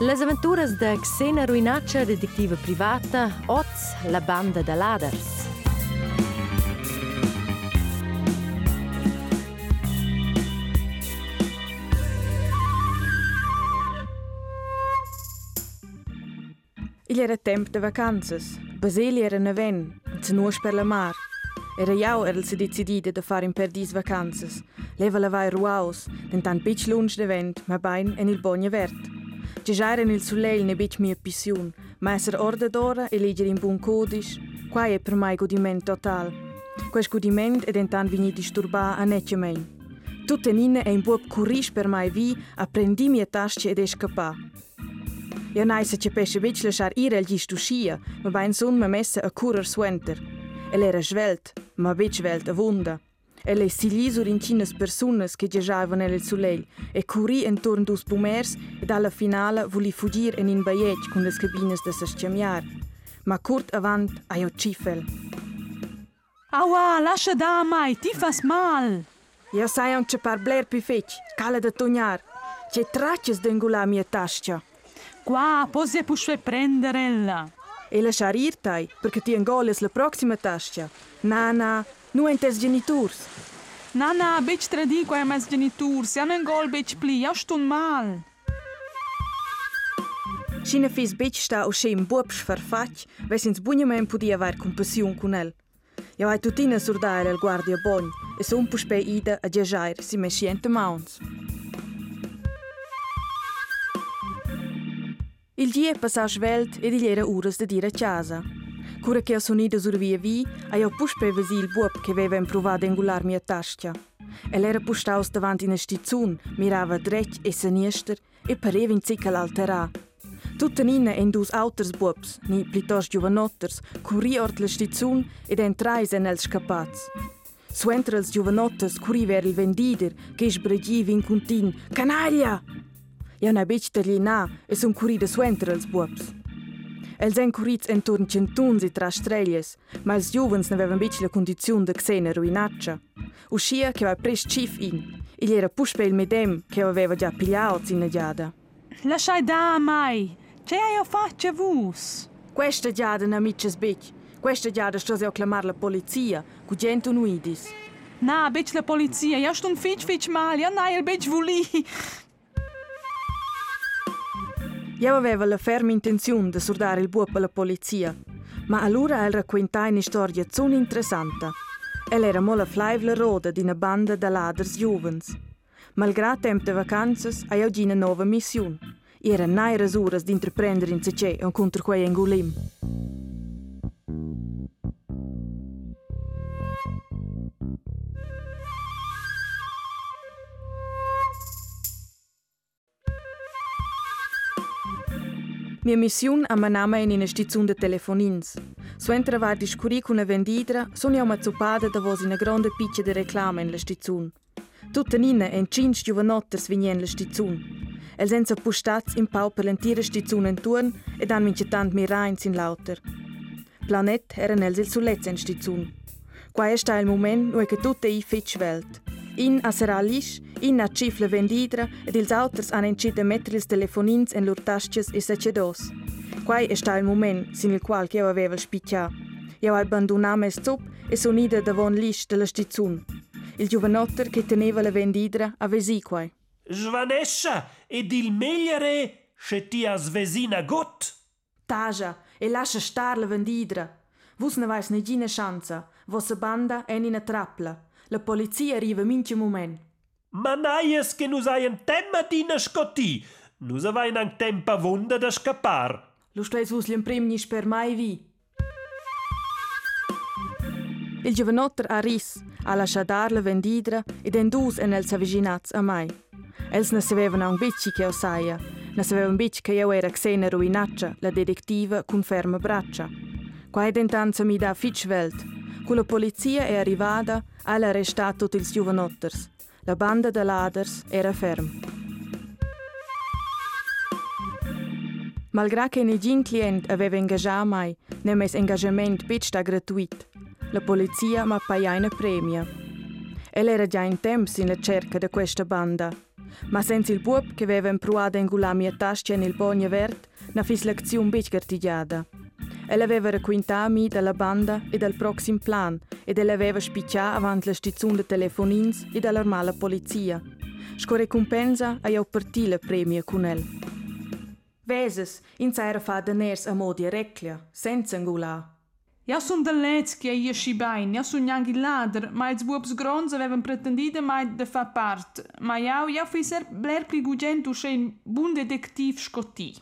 Les aventuras de Xena Ruinaccia, detectiva privata, Oz, la banda de laders. Il era tempo de vacanzas. Basili era neven, zenuos per la mar. Era jau era se decidida de fare in perdis vacanzas. Leva la vai ruaus, dentan pitch lunch de vent, ma bain en il bogna vert. Già il sulle ne bit mia pissiun, ma esser orde d'ora e leggere in buon codice, qua è per me godimento total. Questo godimento è dentan vini disturba a nece mei. Tutte ninne è in buon curis per mai vi, apprendi mia tasce ed escapa. Ja nai se cepește bici lăsar ire el giștu șie, ma bain sun me mese a curer suenter. E era svelt, mă bici velt a vunda. El è sigli sur incinas personas che giajavan nel soleil e curì intorno dus bumers ed alla finale vuli fugir en in baiet con le cabines de sasciamiar. Ma curt avant aio cifel. Aua, lascia da mai, ti fas mal. Ja sai anche par bler pi fec, cala da tognar. C'è traccias d'engula mia tascia. Qua, posi puoi prenderella. E lasciar ir tai, perché ti engoles la prossima tascia. Nana, nu entes geniturs. Nana, bec tradi qua mes genitur, si hanno engol bec pli, ja stun mal. Scina fis bec sta o schem buobs farfac, ves ins bunyamen podia aver compassiun con el. Ja vai tutina surdaire el guardia bogn, e so un puspe ida a giajair si mesciente mauns. Il dia passa svelt ed il era uras de dire a casa. Cura che ho sonida sur via vi, a io puspe vesi il buop che aveva improvato angular mia tascia. El era pustaus davanti in stizun, mirava dretg e sinister e pareva in zicca l'alterà. Tutta nina en dus auters buops, ni plitos giovanotters, curri ort la stizun ed entrais en els scapats. Suentra els giovanotters curri ver il vendider, che sbregivi in contin, canaglia! Ja na bec taglina e sun curida suenter els buops. Els en curits entorn centuns e tra streglies, ma els giuvens n'avevan bec la condizione de xena ruinaccia. Uscia che va prest cif in, il era puspe il medem che aveva già pigliato in giada. Lasciai da mai. C'è io faccia vus. Questa giada na mitches bec, questa giada sto a clamar la polizia, cu gente unuidis. Na, bec la polizia, ja stun fitch fitch mal, ja na, il bec vuli. Io aveva la ferma intenzione di sordare il buop alla polizia, ma allora el raccontai una storia zon interessante. El era molla flaivla roda di una banda da laders juvens. Malgrado tempo de vacanzas, ha io una nuova missione. Era nai rasuras di intraprendere in sece un contro quei engulim. Mia missiun a manama in ina stizun de telefonins. Suentra var discuri con una vendidra, sono io mazzupada da vos ina grande piccia de reclama in la stizun. Tutta nina en cinc giovanotters vinien la stizun. El senza pustats in pau per l'entira stizun en turn ed han mincetant mirains in lauter. Planet era nels il sulezza in stizun. Qua è sta il moment nu è che tutte i fitch welt. In a sarà lis, in a cifla vendidra ed ils auters han encida mettere ils telefonins en lur tasches e sacedos. Quai è sta il moment sin il qual che io aveva spiccia. Io abbandonam es zup e sonida davon lis della stizun. Il giovanotter che teneva la vendidra a vesi quai. Svanescia ed il megliere se ti ha svesina gut. Taja, e lascia star la vendidra. Vus ne vais negina chanza, vossa banda è in una trappola. La polizia arriva mince moment. Ma naies che nus hai un temma di nascotti. Nus avain un tempa vunda da scappar. Lo stai sus l'impremnis per mai vi. Il giovanotter a ris, a lasciar dar la vendidra ed en dus en els avicinats a mai. Els ne sapevan un bicci che o saia, ne sapevan bicci che io era Xena Ruinaccia, la detectiva con ferma braccia. Qua ed intanza mi da fitchwelt. Con la polizia è arrivata, ha arrestato tutti i giovanotters. La banda de laders era ferm. Malgrado che negin client aveva ingagiato mai, nemes engagement pitch gratuit, la polizia ma paia una premia. El era già in temps in la cerca di questa banda. Ma senza il buop che aveva impruato in gula mia tasca nel bogno verde, na fis l'azione bec cartigiata. Ella aveva racquintato mi dalla banda e dal prossimo plan ed ella aveva spicciato avanti la stazione de telefonins e dall'armata polizia. Sco recompensa a io partire premio con el. Veses, in era fa deners a modi reclia, senza angulà. Ja sun de lets che io scibain, ja sun anche lader, ma ils buobs grons avevan pretendide mai de fa part, ma ja ja fiser bler pli gugent usce in bun detectiv scotti.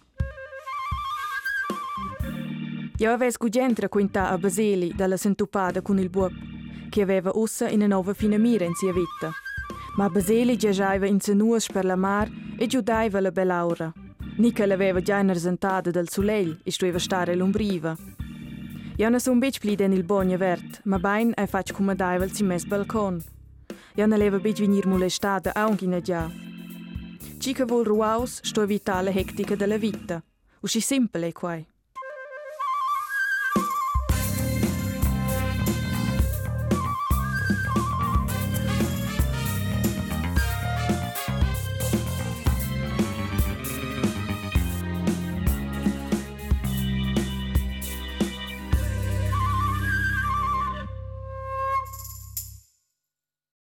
Ja aves gugentra quinta a Baseli dalla sentupada con il buob, che aveva ussa in una nuova finamira in sia vita. Ma Baseli giaceva in senuas per la mar e giudaiva la belaura. Nica l'aveva già inarsentada dal soleil e stueva stare l'ombriva. Ja ne sun bec pli den il bogna vert, ma bain ai fac come daivel si mes balcon. Ja ne leva bec venir molestada aunc in già. Cica vol ruaus sto evitare la hectica della vita. Usci simple quai.